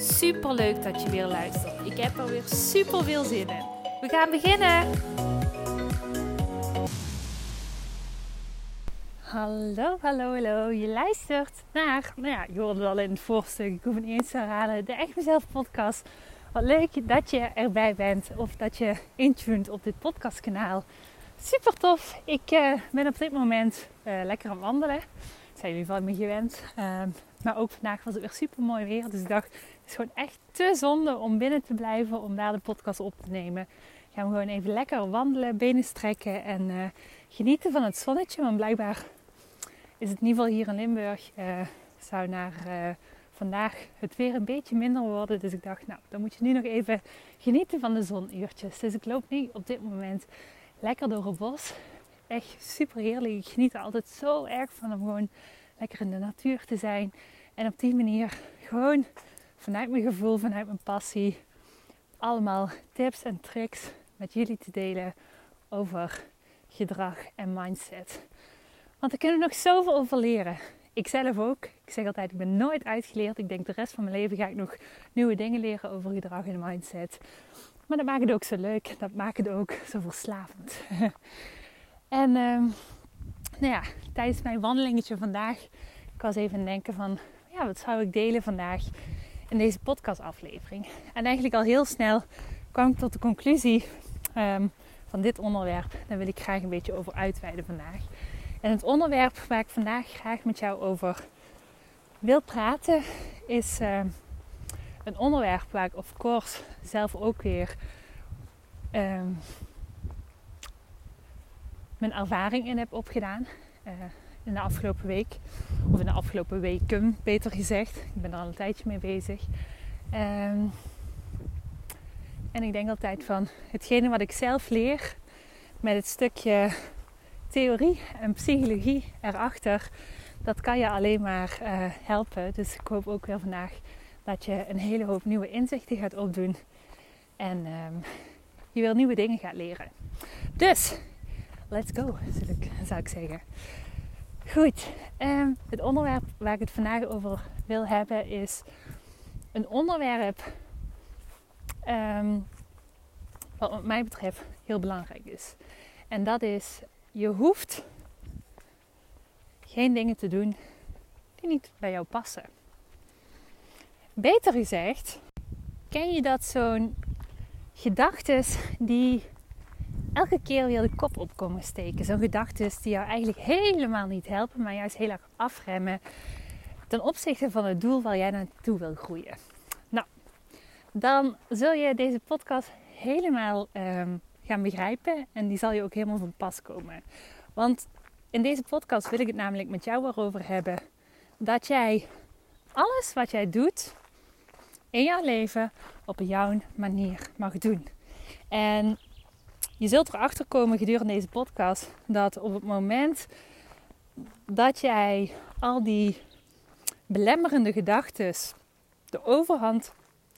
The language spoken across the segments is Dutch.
Super leuk dat je weer luistert. Ik heb er weer super veel zin in. We gaan beginnen. Hallo, hallo, hallo. Je luistert naar, nou ja, je hoorde al in het voorstuk, ik hoef het niet eens te herhalen, de Echt Mezelf podcast. Wat leuk dat je erbij bent of dat je intuned op dit podcastkanaal. Super tof. Ik uh, ben op dit moment uh, lekker aan wandelen. Zijn jullie van me gewend. Uh, maar ook vandaag was het weer super mooi weer. Dus ik dacht, het is gewoon echt te zonde om binnen te blijven om daar de podcast op te nemen. Gaan we gewoon even lekker wandelen, benen strekken en uh, genieten van het zonnetje. Want blijkbaar is het in ieder geval hier in Limburg. zou naar vandaag het weer een beetje minder worden. Dus ik dacht, nou, dan moet je nu nog even genieten van de zonuurtjes. Dus ik loop nu op dit moment lekker door het bos. Echt super heerlijk. Ik geniet er altijd zo erg van om gewoon lekker in de natuur te zijn. En op die manier gewoon vanuit mijn gevoel, vanuit mijn passie, allemaal tips en tricks met jullie te delen over gedrag en mindset. Want daar kunnen nog zoveel over leren. Ik zelf ook. Ik zeg altijd, ik ben nooit uitgeleerd. Ik denk de rest van mijn leven ga ik nog nieuwe dingen leren over gedrag en mindset. Maar dat maakt het ook zo leuk. Dat maakt het ook zo verslavend. en um, nou ja, tijdens mijn wandelingetje vandaag, ik was even denken van, ja, wat zou ik delen vandaag in deze podcastaflevering? En eigenlijk al heel snel kwam ik tot de conclusie um, van dit onderwerp. Daar wil ik graag een beetje over uitweiden vandaag. En het onderwerp waar ik vandaag graag met jou over wil praten is uh, een onderwerp waar ik of course zelf ook weer mijn ervaring in heb opgedaan. Uh, in de afgelopen week, of in de afgelopen weken beter gezegd. Ik ben er al een tijdje mee bezig. Um, en ik denk altijd van hetgene wat ik zelf leer met het stukje theorie en psychologie erachter, dat kan je alleen maar uh, helpen. Dus ik hoop ook weer vandaag dat je een hele hoop nieuwe inzichten gaat opdoen. En um, je weer nieuwe dingen gaat leren. Dus, let's go, zou ik zeggen. Goed, um, het onderwerp waar ik het vandaag over wil hebben is een onderwerp um, wat wat mij betreft heel belangrijk is. En dat is, je hoeft geen dingen te doen die niet bij jou passen. Beter gezegd, ken je dat zo'n gedachtes die elke keer weer de kop op komen steken. Zo'n gedachtes die jou eigenlijk helemaal niet helpen, maar juist heel erg afremmen ten opzichte van het doel waar jij naartoe wil groeien. Nou, dan zul je deze podcast helemaal um, gaan begrijpen en die zal je ook helemaal van pas komen. Want in deze podcast wil ik het namelijk met jou erover hebben dat jij alles wat jij doet in jouw leven op jouw manier mag doen. En je zult erachter komen gedurende deze podcast dat op het moment dat jij al die belemmerende gedachten de overhand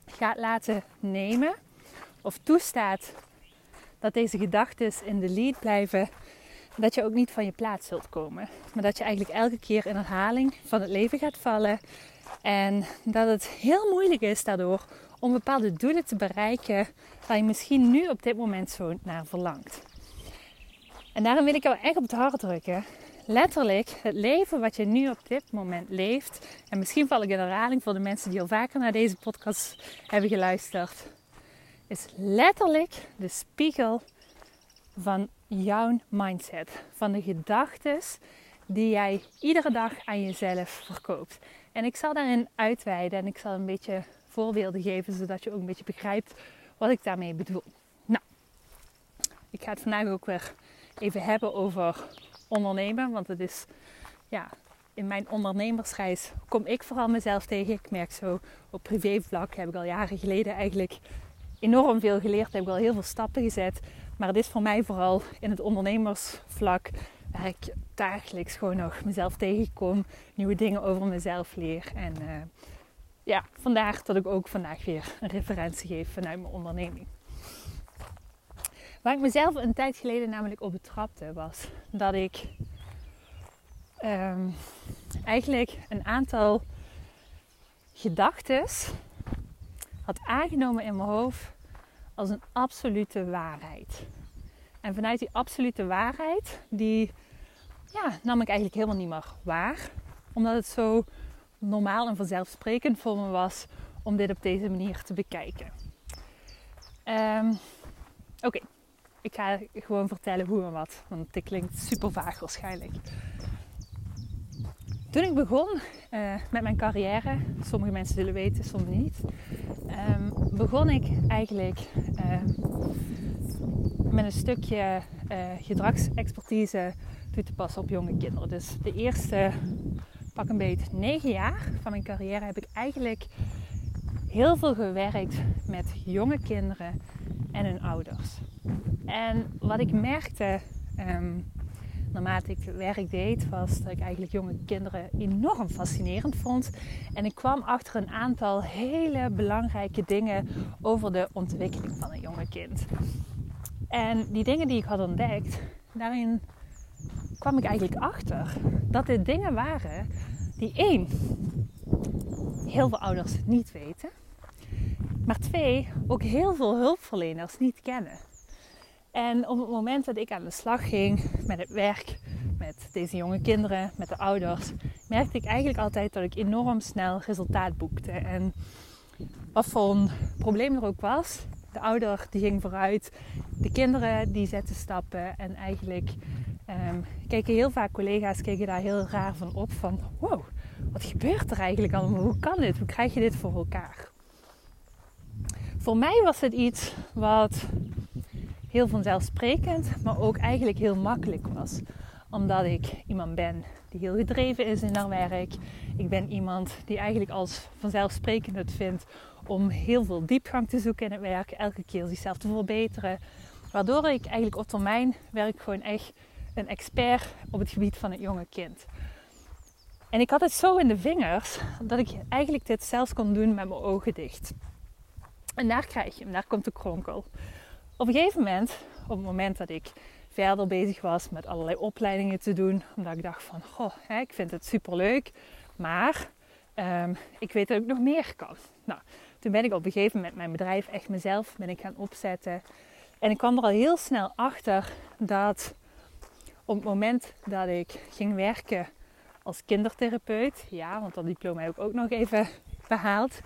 gaat laten nemen of toestaat dat deze gedachten in de lead blijven, dat je ook niet van je plaats zult komen. Maar dat je eigenlijk elke keer in herhaling van het leven gaat vallen en dat het heel moeilijk is daardoor om bepaalde doelen te bereiken waar je misschien nu op dit moment zo naar verlangt. En daarom wil ik jou echt op het hart drukken. Letterlijk, het leven wat je nu op dit moment leeft. En misschien val ik in herhaling voor de mensen die al vaker naar deze podcast hebben geluisterd. Is letterlijk de spiegel van jouw mindset. Van de gedachten die jij iedere dag aan jezelf verkoopt. En ik zal daarin uitweiden en ik zal een beetje voorbeelden geven, zodat je ook een beetje begrijpt wat ik daarmee bedoel. Nou, ik ga het vandaag ook weer even hebben over ondernemen, want het is ja, in mijn ondernemersreis kom ik vooral mezelf tegen. Ik merk zo op privévlak heb ik al jaren geleden eigenlijk enorm veel geleerd. Heb ik al heel veel stappen gezet. Maar het is voor mij vooral in het ondernemersvlak waar ik dagelijks gewoon nog mezelf tegenkom. Nieuwe dingen over mezelf leer. En uh, ja, vandaar dat ik ook vandaag weer een referentie geef vanuit mijn onderneming. Waar ik mezelf een tijd geleden namelijk op betrapte was dat ik um, eigenlijk een aantal gedachten had aangenomen in mijn hoofd als een absolute waarheid. En vanuit die absolute waarheid, die ja, nam ik eigenlijk helemaal niet meer waar. Omdat het zo normaal en vanzelfsprekend voor me was om dit op deze manier te bekijken. Um, Oké, ik ga gewoon vertellen hoe en wat, want dit klinkt super vaag waarschijnlijk. Toen ik begon uh, met mijn carrière, sommige mensen zullen weten, sommigen niet, um, begon ik eigenlijk um, met een stukje uh, gedragsexpertise toe te passen op jonge kinderen. Dus de eerste pak een beetje negen jaar van mijn carrière heb ik eigenlijk heel veel gewerkt met jonge kinderen en hun ouders. En wat ik merkte um, naarmate ik werk deed, was dat ik eigenlijk jonge kinderen enorm fascinerend vond. En ik kwam achter een aantal hele belangrijke dingen over de ontwikkeling van een jonge kind. En die dingen die ik had ontdekt, daarin kwam ik eigenlijk achter dat dit dingen waren die één, heel veel ouders niet weten. Maar twee, ook heel veel hulpverleners niet kennen. En op het moment dat ik aan de slag ging met het werk, met deze jonge kinderen, met de ouders, merkte ik eigenlijk altijd dat ik enorm snel resultaat boekte. En wat voor een probleem er ook was, de ouder die ging vooruit, de kinderen die zetten stappen en eigenlijk um, keken heel vaak collega's keken daar heel raar van op van wow, wat gebeurt er eigenlijk allemaal? Hoe kan dit? Hoe krijg je dit voor elkaar? Voor mij was het iets wat heel vanzelfsprekend, maar ook eigenlijk heel makkelijk was. Omdat ik iemand ben die heel gedreven is in haar werk. Ik ben iemand die eigenlijk als vanzelfsprekend het vindt om heel veel diepgang te zoeken in het werk. Elke keer zichzelf te verbeteren. Waardoor ik eigenlijk op termijn werk gewoon echt een expert op het gebied van het jonge kind. En ik had het zo in de vingers dat ik eigenlijk dit zelfs kon doen met mijn ogen dicht. En daar krijg je hem, daar komt de kronkel. Op een gegeven moment, op het moment dat ik verder bezig was met allerlei opleidingen te doen, omdat ik dacht van, goh, ik vind het super leuk, maar um, ik weet dat ik nog meer kan. Nou, toen ben ik op een gegeven moment mijn bedrijf echt mezelf ben ik gaan opzetten. En ik kwam er al heel snel achter dat op het moment dat ik ging werken als kindertherapeut, ja, want dat diploma heb ik ook nog even behaald,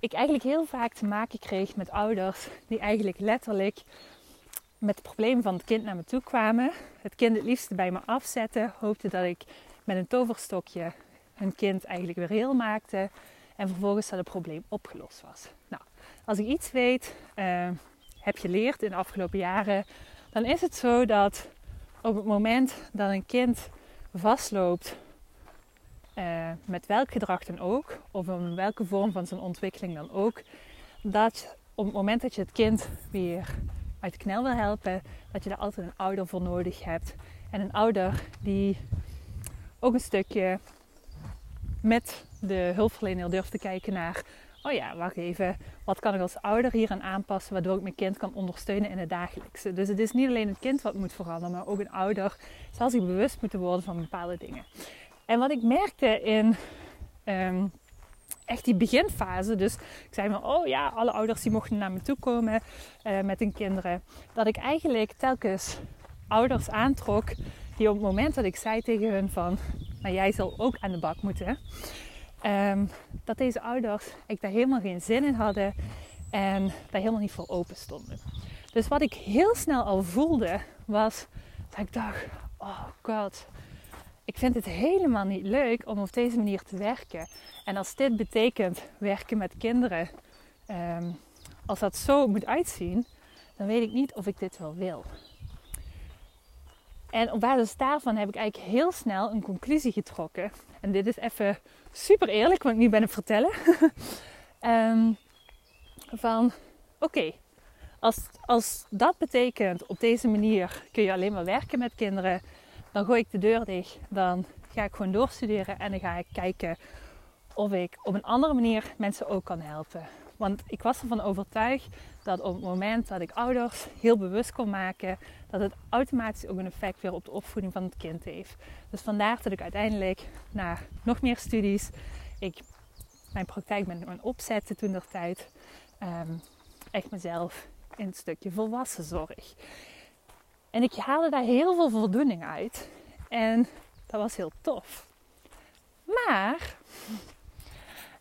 ik eigenlijk heel vaak te maken kreeg met ouders die eigenlijk letterlijk met het probleem van het kind naar me toe kwamen. Het kind het liefst bij me afzetten. Hoopte dat ik met een toverstokje hun kind eigenlijk weer heel maakte. En vervolgens dat het probleem opgelost was. Nou, als ik iets weet, uh, heb geleerd in de afgelopen jaren, dan is het zo dat op het moment dat een kind vastloopt uh, met welk gedrag dan ook, of in welke vorm van zijn ontwikkeling dan ook, dat op het moment dat je het kind weer uit de knel wil helpen, dat je daar altijd een ouder voor nodig hebt. En een ouder die ook een stukje met de hulpverlener durft te kijken naar, oh ja, wacht even, wat kan ik als ouder hier aan aanpassen, waardoor ik mijn kind kan ondersteunen in het dagelijkse. Dus het is niet alleen het kind wat moet veranderen, maar ook een ouder zal zich bewust moeten worden van bepaalde dingen. En wat ik merkte in um, echt die beginfase, dus ik zei me, oh ja, alle ouders die mochten naar me toe komen uh, met hun kinderen, dat ik eigenlijk telkens ouders aantrok die op het moment dat ik zei tegen hun van, maar jij zal ook aan de bak moeten, um, dat deze ouders ik daar helemaal geen zin in hadden en daar helemaal niet voor open stonden. Dus wat ik heel snel al voelde was dat ik dacht, oh god, ik vind het helemaal niet leuk om op deze manier te werken. En als dit betekent werken met kinderen, ehm, als dat zo moet uitzien, dan weet ik niet of ik dit wel wil. En op basis daarvan heb ik eigenlijk heel snel een conclusie getrokken. En dit is even super eerlijk, want ik nu ben het vertellen. um, van oké, als, als dat betekent op deze manier kun je alleen maar werken met kinderen, dan gooi ik de deur dicht. Dan ga ik gewoon doorstuderen en dan ga ik kijken of ik op een andere manier mensen ook kan helpen. Want ik was ervan overtuigd dat op het moment dat ik ouders heel bewust kon maken, dat het automatisch ook een effect weer op de opvoeding van het kind heeft. Dus vandaar dat ik uiteindelijk na nog meer studies, ik mijn praktijk ben gaan opzetten toen der tijd, um, echt mezelf in het stukje volwassen zorg. En ik haalde daar heel veel voldoening uit. En dat was heel tof. Maar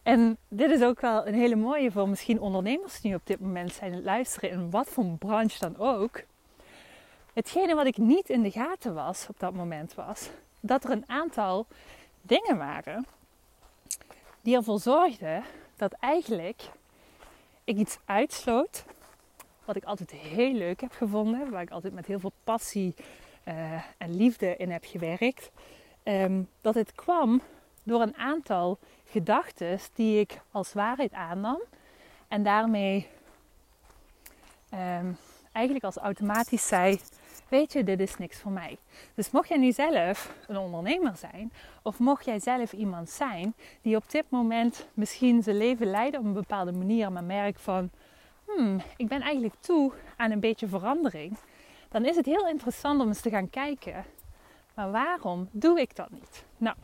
en dit is ook wel een hele mooie voor misschien ondernemers die op dit moment zijn luisteren in wat voor branche dan ook. Hetgene wat ik niet in de gaten was op dat moment was dat er een aantal dingen waren die ervoor zorgden dat eigenlijk ik iets uitsloot wat ik altijd heel leuk heb gevonden, waar ik altijd met heel veel passie uh, en liefde in heb gewerkt. Um, dat het kwam door een aantal gedachten die ik als waarheid aannam en daarmee um, eigenlijk als automatisch zei: Weet je, dit is niks voor mij. Dus mocht jij nu zelf een ondernemer zijn, of mocht jij zelf iemand zijn die op dit moment misschien zijn leven leidt op een bepaalde manier, maar merkt van: hmm, ik ben eigenlijk toe aan een beetje verandering, dan is het heel interessant om eens te gaan kijken: maar waarom doe ik dat niet? Nou,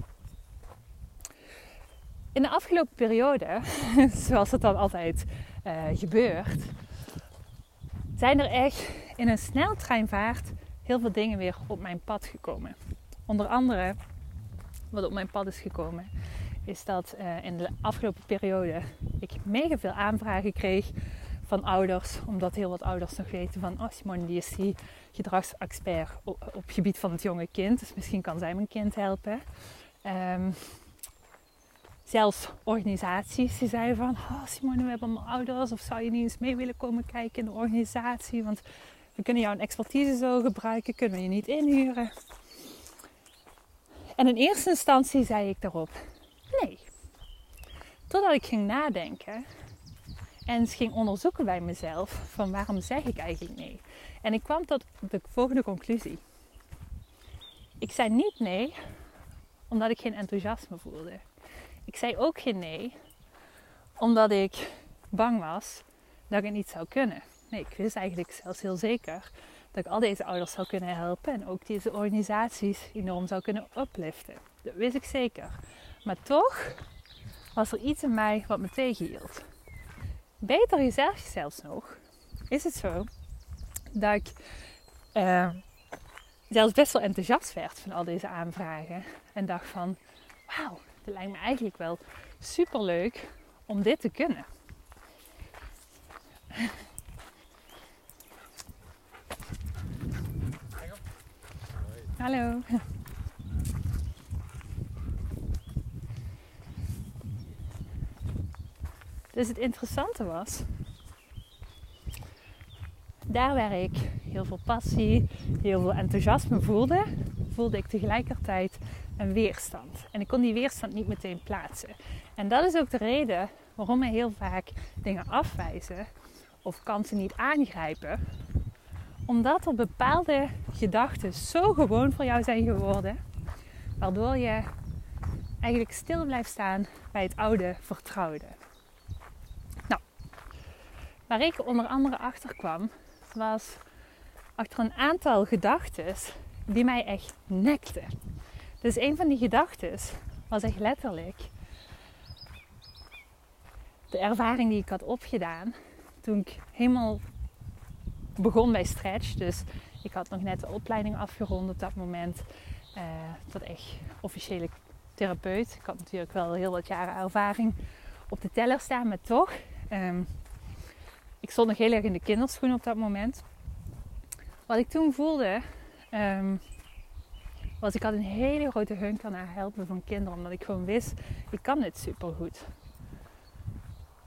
in de afgelopen periode, zoals het dan altijd uh, gebeurt, zijn er echt in een sneltreinvaart heel veel dingen weer op mijn pad gekomen. Onder andere, wat op mijn pad is gekomen, is dat uh, in de afgelopen periode ik mega veel aanvragen kreeg van ouders, omdat heel wat ouders nog weten van, oh Simone die is die gedragsexpert op, het gebied van het jonge kind, dus misschien kan zij mijn kind helpen. Um, zelfs organisaties die zeiden van... Oh Simone, we hebben allemaal ouders. Of zou je niet eens mee willen komen kijken in de organisatie? Want we kunnen jouw expertise zo gebruiken. Kunnen we je niet inhuren? En in eerste instantie zei ik daarop nee. Totdat ik ging nadenken en ging onderzoeken bij mezelf van waarom zeg ik eigenlijk nee. En ik kwam tot de volgende conclusie. Ik zei niet nee omdat ik geen enthousiasme voelde. Ik zei ook geen nee, omdat ik bang was dat ik het niet zou kunnen. Nee, ik wist eigenlijk zelfs heel zeker dat ik al deze ouders zou kunnen helpen en ook deze organisaties enorm zou kunnen upliften. Dat wist ik zeker. Maar toch was er iets in mij wat me tegenhield. Beter gezegd zelfs nog, is het zo dat ik uh, zelfs best wel enthousiast werd van al deze aanvragen. En dacht van, wauw, het lijkt me eigenlijk wel super leuk om dit te kunnen. Hallo. Dus het interessante was, daar waar ik heel veel passie, heel veel enthousiasme voelde, voelde ik tegelijkertijd een weerstand. En ik kon die weerstand niet meteen plaatsen. En dat is ook de reden waarom we heel vaak dingen afwijzen of kansen niet aangrijpen. Omdat er bepaalde gedachten zo gewoon voor jou zijn geworden, waardoor je eigenlijk stil blijft staan bij het oude vertrouwde. Nou, waar ik onder andere achter kwam, was achter een aantal gedachten die mij echt nekten. Dus een van die gedachten was echt letterlijk de ervaring die ik had opgedaan toen ik helemaal begon bij Stretch. Dus ik had nog net de opleiding afgerond op dat moment. Uh, tot echt officiële therapeut. Ik had natuurlijk wel heel wat jaren ervaring op de teller staan, maar toch. Um, ik stond nog heel erg in de kinderschoen op dat moment. Wat ik toen voelde, um, was ik had een hele grote hunk naar helpen van kinderen. Omdat ik gewoon wist, ik kan dit supergoed.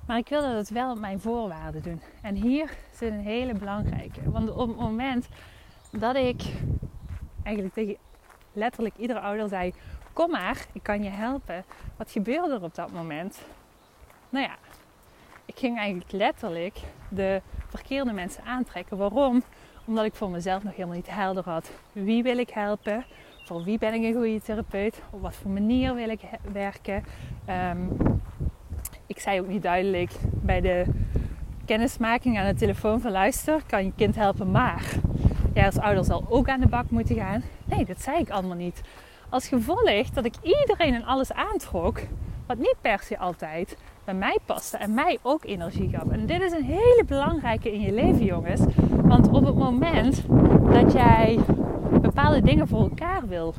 Maar ik wilde het wel op mijn voorwaarden doen. En hier zit een hele belangrijke. Want op het moment dat ik eigenlijk tegen letterlijk iedere ouder zei: Kom maar, ik kan je helpen. Wat gebeurde er op dat moment? Nou ja, ik ging eigenlijk letterlijk de verkeerde mensen aantrekken. Waarom? Omdat ik voor mezelf nog helemaal niet helder had. Wie wil ik helpen? Voor wie ben ik een goede therapeut? Op wat voor manier wil ik werken? Ehm, ik zei ook niet duidelijk bij de kennismaking aan de telefoon van luister, kan je kind helpen, maar jij als ouder zal ook aan de bak moeten gaan. Nee, dat zei ik allemaal niet. Als gevolg dat ik iedereen en alles aantrok, wat niet per se altijd bij mij paste en mij ook energie gaf. En dit is een hele belangrijke in je leven, jongens. Want op het moment dat jij bepaalde dingen voor elkaar wil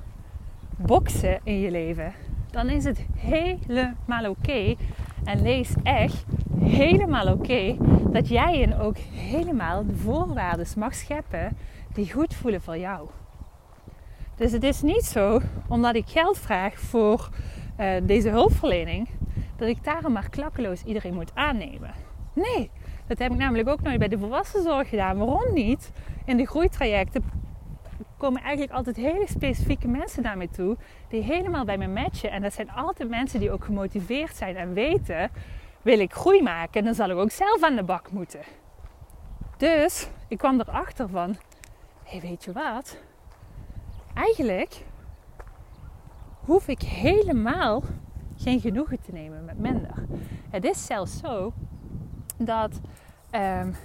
boksen in je leven, dan is het helemaal oké. En lees echt helemaal oké dat jij en ook helemaal de voorwaarden mag scheppen die goed voelen voor jou. Dus het is niet zo, omdat ik geld vraag voor uh, deze hulpverlening, dat ik daarom maar klakkeloos iedereen moet aannemen. Nee, dat heb ik namelijk ook nooit bij de volwassenzorg gedaan. Waarom niet? In de groeitrajecten komen eigenlijk altijd hele specifieke mensen naar mij toe die helemaal bij me matchen. En dat zijn altijd mensen die ook gemotiveerd zijn en weten: wil ik groei maken, dan zal ik ook zelf aan de bak moeten. Dus ik kwam erachter van: hé, hey, weet je wat? Eigenlijk hoef ik helemaal geen genoegen te nemen met minder. Het is zelfs zo dat um,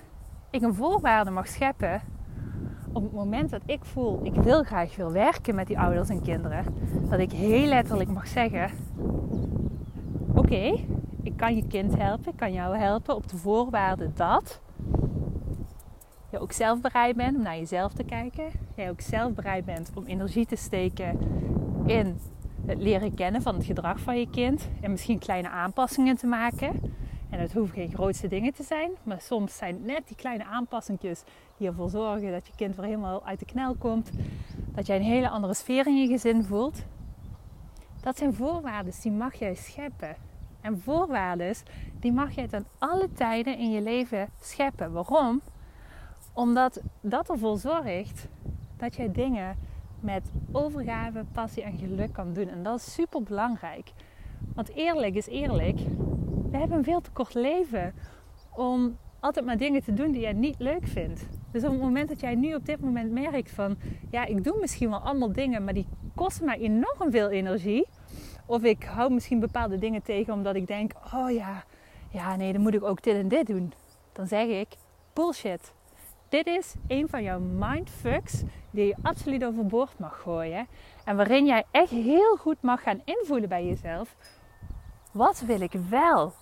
ik een voorwaarde mag scheppen op het moment dat ik voel, ik wil graag wil werken met die ouders en kinderen, dat ik heel letterlijk mag zeggen: Oké, ik kan je kind helpen, ik kan jou helpen op de voorwaarde dat je ook zelf bereid bent om naar jezelf te kijken, jij ook zelf bereid bent om energie te steken in het leren kennen van het gedrag van je kind en misschien kleine aanpassingen te maken. En het hoeven geen grootste dingen te zijn, maar soms zijn net die kleine aanpassingjes die ervoor zorgen dat je kind weer helemaal uit de knel komt, dat jij een hele andere sfeer in je gezin voelt. Dat zijn voorwaarden die mag jij scheppen. En voorwaarden die mag jij ten alle tijden in je leven scheppen. Waarom? Omdat dat ervoor zorgt dat jij dingen met overgave, passie en geluk kan doen. En dat is super belangrijk. Want eerlijk is eerlijk, we hebben een veel te kort leven om altijd maar dingen te doen die jij niet leuk vindt. Dus op het moment dat jij nu op dit moment merkt van, ja, ik doe misschien wel allemaal dingen, maar die kosten mij enorm veel energie. Of ik hou misschien bepaalde dingen tegen omdat ik denk, oh ja, ja, nee, dan moet ik ook dit en dit doen. Dan zeg ik, bullshit. Dit is een van jouw mindfucks die je absoluut overboord mag gooien. En waarin jij echt heel goed mag gaan invoelen bij jezelf. Wat wil ik wel?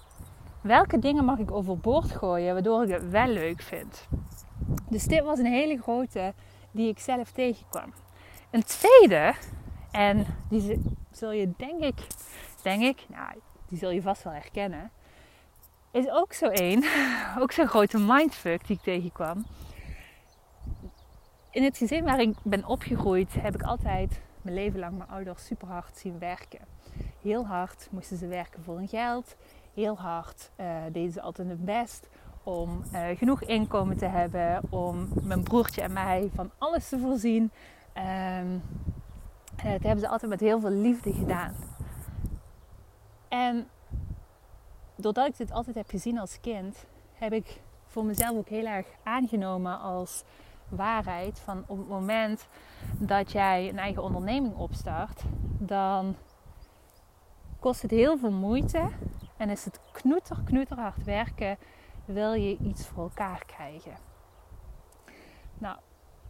Welke dingen mag ik overboord gooien waardoor ik het wel leuk vind? Dus dit was een hele grote die ik zelf tegenkwam. Een tweede, en die zul je denk ik, denk ik, nou, die zul je vast wel herkennen, is ook zo één, ook zo'n grote mindfuck die ik tegenkwam. In het gezin waar ik ben opgegroeid, heb ik altijd mijn leven lang mijn ouders super hard zien werken. Heel hard moesten ze werken voor hun geld. Heel hard uh, deden ze altijd hun best om uh, genoeg inkomen te hebben, om mijn broertje en mij van alles te voorzien. Um, dat hebben ze altijd met heel veel liefde gedaan. En doordat ik dit altijd heb gezien als kind, heb ik voor mezelf ook heel erg aangenomen als waarheid van op het moment dat jij een eigen onderneming opstart, dan kost het heel veel moeite en is het knoeter, knoeter hard werken, wil je iets voor elkaar krijgen. Nou,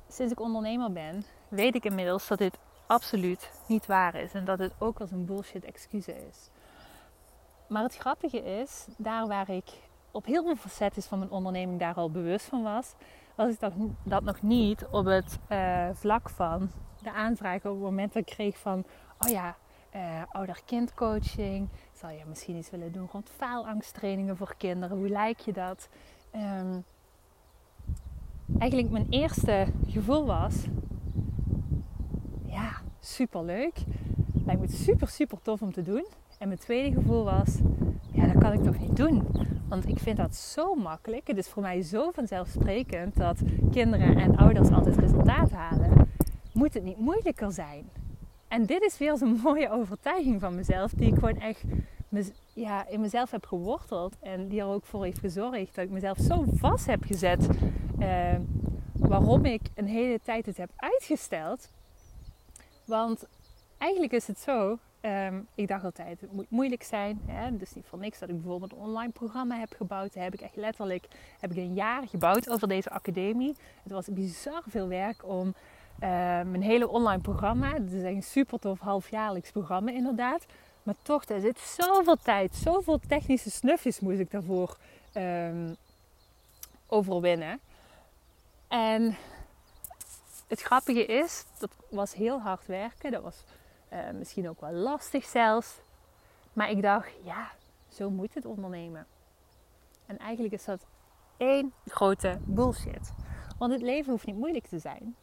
sinds ik ondernemer ben, weet ik inmiddels dat dit absoluut niet waar is en dat het ook als een bullshit excuus is. Maar het grappige is, daar waar ik op heel veel facetten van mijn onderneming daar al bewust van was, was ik dat, dat nog niet op het uh, vlak van de aanvraag op het moment dat ik kreeg van, oh ja, uh, ouder-kindcoaching. Zal je misschien iets willen doen rond faalangsttrainingen voor kinderen? Hoe lijkt je dat? Um, eigenlijk mijn eerste gevoel was, ja, super leuk. Lijkt me super, super tof om te doen. En mijn tweede gevoel was, kan ik toch niet doen. Want ik vind dat zo makkelijk. Het is voor mij zo vanzelfsprekend dat kinderen en ouders altijd resultaat halen. moet het niet moeilijker zijn? En dit is weer zo'n mooie overtuiging van mezelf, die ik gewoon echt ja, in mezelf heb geworteld. En die er ook voor heeft gezorgd dat ik mezelf zo vast heb gezet. Uh, waarom ik een hele tijd het heb uitgesteld. Want eigenlijk is het zo. Ehm, ik dacht altijd, het moet moeilijk zijn. Hè? Dus niet voor niks dat ik bijvoorbeeld een online programma heb gebouwd. Dat heb ik echt letterlijk heb ik een jaar gebouwd over deze academie. Het was bizar veel werk om uh, mijn hele online programma. Het is een super tof halfjaarlijks programma inderdaad. Maar toch, er zit zoveel tijd, zoveel technische snufjes moest ik daarvoor um, overwinnen. En het grappige is, dat was heel hard werken. Dat was uh, misschien ook wel lastig zelfs. Maar ik dacht, ja, zo moet het ondernemen. En eigenlijk is dat één grote bullshit. Want het leven hoeft niet moeilijk te zijn.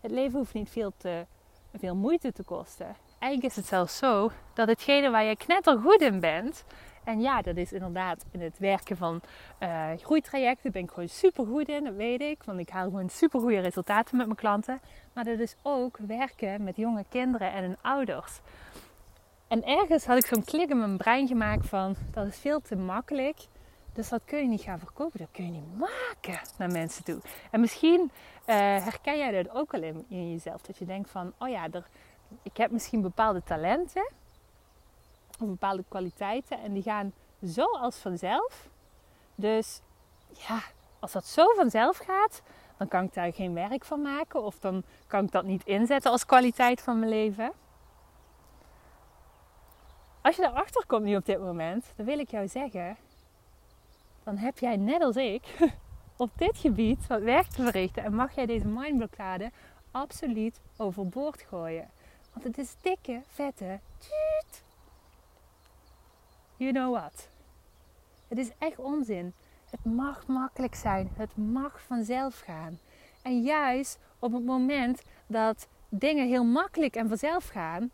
Het leven hoeft niet veel, te, veel moeite te kosten. Eigenlijk is het zelfs zo dat hetgene waar je knettergoed in bent, en ja, dat is inderdaad in het werken van uh, groeitrajecten. ben ik gewoon super goed in, dat weet ik. Want ik haal gewoon super goede resultaten met mijn klanten. Maar dat is ook werken met jonge kinderen en hun ouders. En ergens had ik zo'n klik in mijn brein gemaakt van... dat is veel te makkelijk. Dus dat kun je niet gaan verkopen. Dat kun je niet maken naar mensen toe. En misschien uh, herken jij dat ook al in, jezelf. Dat je denkt van, oh ja, ik heb misschien bepaalde talenten bepaalde kwaliteiten en die gaan zo als vanzelf. Dus ja, als dat zo vanzelf gaat, dan kan ik daar geen werk van maken of dan kan ik dat niet inzetten als kwaliteit van mijn leven. Als je daarachter komt nu op dit moment, dan wil ik jou zeggen, dan heb jij net als ik op dit gebied wat werk te verrichten en mag jij deze mindblokkade absoluut overboord gooien. Want het is dikke, vette you know what. Het is echt onzin. Het mag makkelijk zijn. Het mag vanzelf gaan. En juist op het moment dat dingen heel makkelijk en vanzelf gaan,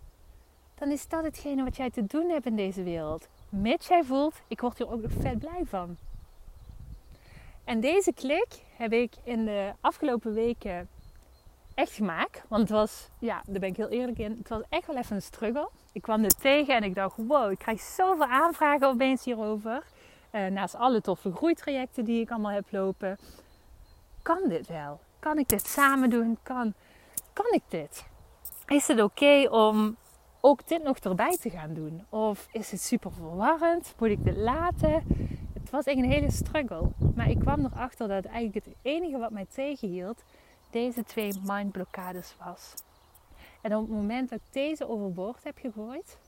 dan is dat hetgene wat jij te doen hebt in deze wereld. Mits jij voelt, ik word hier ook nog vet blij van. En deze klik heb ik in de afgelopen weken echt gemaakt. Want het was, ja, daar ben ik heel eerlijk in, het was echt wel even een struggle. Ik kwam dit tegen en ik dacht, wow, ik krijg zoveel aanvragen opeens hierover. Uh, naast alle toffe groeitrajecten die ik allemaal heb lopen. Kan dit wel? Kan ik dit samen doen? Kan, kan ik dit? Is het oké om ook dit nog erbij te gaan doen? Of is het super verwarrend? Moet ik dit laten? Het was echt een hele struggle. Maar ik kwam erachter dat eigenlijk het enige wat mij tegenhield deze twee mindblokkades was. En op het moment dat ik deze overboord heb gegooid,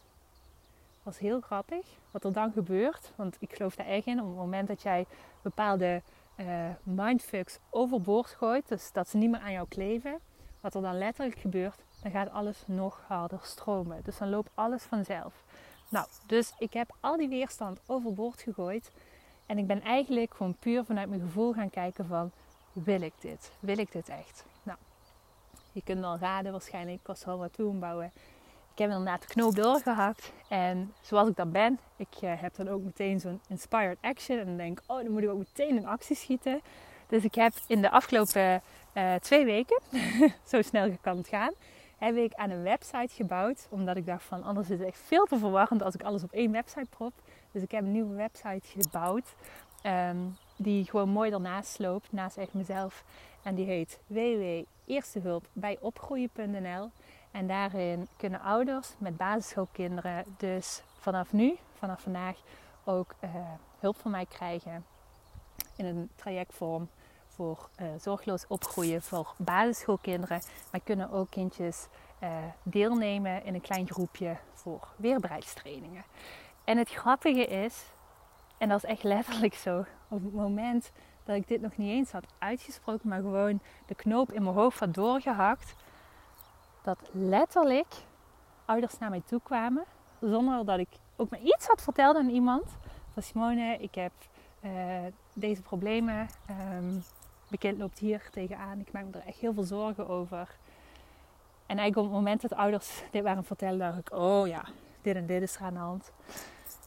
was heel grappig wat er dan gebeurt. Want ik geloof daar echt in. Op het moment dat jij bepaalde uh, mindfucks overboord gooit, dus dat ze niet meer aan jou kleven, wat er dan letterlijk gebeurt, dan gaat alles nog harder stromen. Dus dan loopt alles vanzelf. Nou, dus ik heb al die weerstand overboord gegooid. En ik ben eigenlijk gewoon puur vanuit mijn gevoel gaan kijken van wil ik dit? Wil ik dit echt? Je kunt wel raden waarschijnlijk, ik was al wat toe bouwen. Ik heb inderdaad de knoop doorgehakt. En zoals ik dan ben, ik uh, heb dan ook meteen zo'n inspired action. En dan denk oh, dan moet ik ook meteen in actie schieten. Dus ik heb in de afgelopen uh, twee weken, zo snel kan het gaan, heb ik aan een website gebouwd. Omdat ik dacht van, anders is het echt veel te verwarrend als ik alles op één website prop. Dus ik heb een nieuwe website gebouwd. Um, die gewoon mooi ernaast loopt, naast echt mezelf. En die heet www.eerstehulpbijopgroeien.nl. En daarin kunnen ouders met basisschoolkinderen dus vanaf nu, vanaf vandaag, ook uh, hulp van mij krijgen in een trajectvorm voor uh, zorgloos opgroeien voor basisschoolkinderen. Maar kunnen ook kindjes uh, deelnemen in een klein groepje voor weerbaarheidstrainingen. En het grappige is, en dat is echt letterlijk zo. Op het moment dat ik dit nog niet eens had uitgesproken, maar gewoon de knoop in mijn hoofd had doorgehakt, dat letterlijk ouders naar mij toe kwamen, zonder dat ik ook maar iets had verteld aan iemand. Van Simone, ik heb uh, deze problemen. Um, bekend loopt hier tegenaan. Ik maak me er echt heel veel zorgen over. En eigenlijk op het moment dat ouders dit waren vertellen, dacht ik, oh ja, dit en dit is er aan de hand.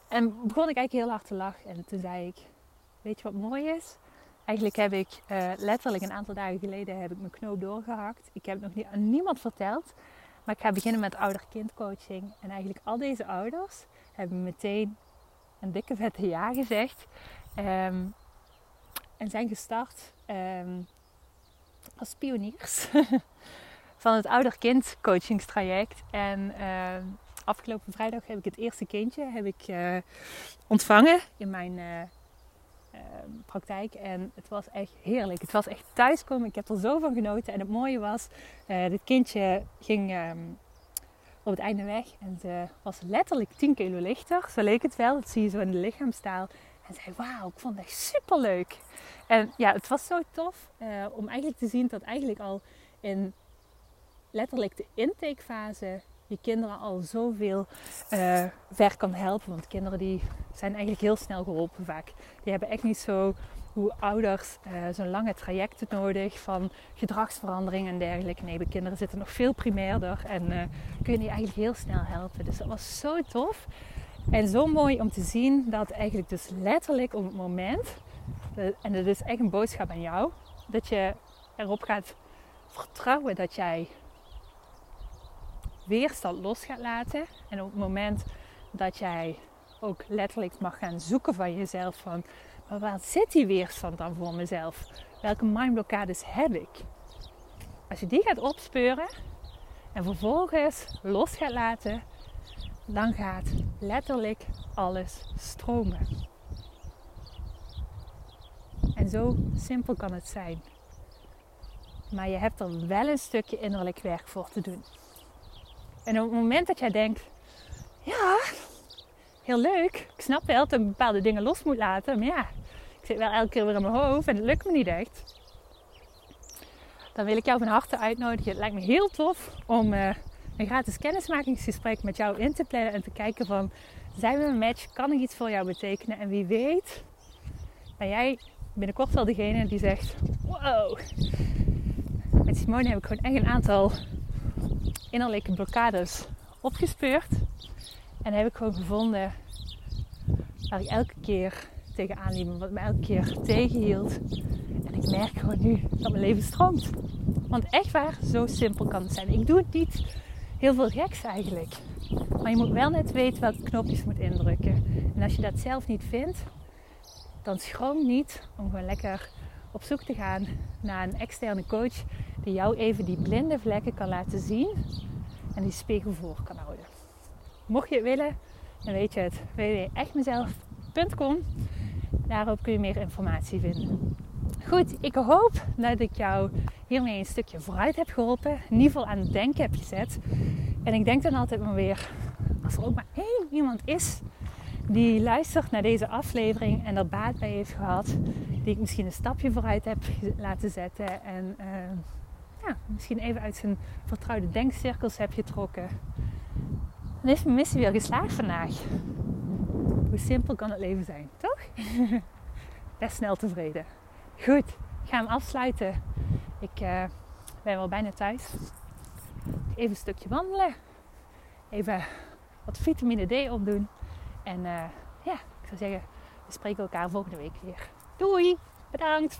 En begon ik eigenlijk heel hard te lachen. En toen zei ik, weet je wat mooi is? Eigenlijk heb ik uh, letterlijk een aantal dagen geleden heb ik mijn knoop doorgehakt. Ik heb nog niet aan niemand verteld. Maar ik ga beginnen met ouder-kindcoaching. En eigenlijk al deze ouders hebben meteen een dikke vette ja gezegd. Ehm, en zijn gestart ehm, als pioniers van het ouder-kind coachingstraject. En ehm, afgelopen vrijdag heb ik het eerste kindje heb ik, uh, ontvangen in mijn uh, praktijk. En het was echt heerlijk. Het was echt thuiskomen. Ik heb er zo van genoten. En het mooie was, uh, dit kindje ging um, op het einde weg. En ze was letterlijk 10 kilo lichter. Zo leek het wel. Dat zie je zo in de lichaamstaal. En zei, wauw, ik vond het echt super leuk. En ja, het was zo tof om eigenlijk te zien dat eigenlijk al in letterlijk de intakefase kinderen al zoveel uh, ver kan helpen. Want kinderen die zijn eigenlijk heel snel geholpen vaak. Die hebben echt niet zo hoe ouders uh, zo'n lange trajecten nodig van gedragsverandering en dergelijke. Nee, de kinderen zitten nog veel primairder en uh, kun je die eigenlijk heel snel helpen. Dus dat was zo tof. En zo mooi om te zien dat eigenlijk dus letterlijk op het moment, en dat is echt een boodschap aan jou, dat je erop gaat vertrouwen dat jij weerstand los gaat laten. En op het moment dat jij ook letterlijk mag gaan zoeken van jezelf van... Maar waar zit die weerstand dan voor mezelf? Welke mindblokkades heb ik? Als je die gaat opspeuren en vervolgens los gaat laten, dan gaat letterlijk alles stromen. En zo simpel kan het zijn. Maar je hebt er wel een stukje innerlijk werk voor te doen. En op het moment dat jij denkt, ja, heel leuk. Ik snap wel dat ik bepaalde dingen los moet laten. Maar ja, ik zit wel elke keer weer in mijn hoofd en het lukt me niet echt. Dan wil ik jou van harte uitnodigen. Het lijkt me heel tof om uh, een gratis kennismakingsgesprek met jou in te plannen. En te kijken van, zijn we een match? Kan ik iets voor jou betekenen? En wie weet, ben jij binnenkort wel degene die zegt, wow. Met Simone heb ik gewoon echt een aantal innerlijke blokkades opgespeurd. En heb ik gewoon gevonden waar ik elke keer tegenaan liep. Wat me elke keer tegenhield. En ik merk gewoon nu dat mijn leven stroomt. Want echt waar, zo simpel kan het zijn. Ik doe het niet heel veel geks eigenlijk. Maar je moet wel net weten welke knopjes je moet indrukken. En als je dat zelf niet vindt, dan schroom niet om gewoon lekker op zoek te gaan naar een externe coach die jou even die blinde vlekken kan laten zien en die spiegel voor kan houden. Mocht je het willen, dan weet je het www.echtmezelf.com. Daarop kun je meer informatie vinden. Goed, ik hoop dat ik jou hiermee een stukje vooruit heb geholpen. In ieder geval aan het denken heb gezet. En ik denk dan altijd maar weer, als er ook maar één iemand is die luistert naar deze aflevering en er baat bij heeft gehad, die ik misschien een stapje vooruit heb laten zetten en uh, ja, misschien even uit zijn vertrouwde denkcirkels heb getrokken. Dan is mijn missie weer geslaagd vandaag. Hoe simpel kan het leven zijn, toch? Best snel tevreden. Goed, ik ga hem afsluiten. Ik uh, ben wel bijna thuis. Even een stukje wandelen. Even wat vitamine D opdoen. En uh, ja, ik zou zeggen, we spreken elkaar volgende week weer. Doei, bedankt.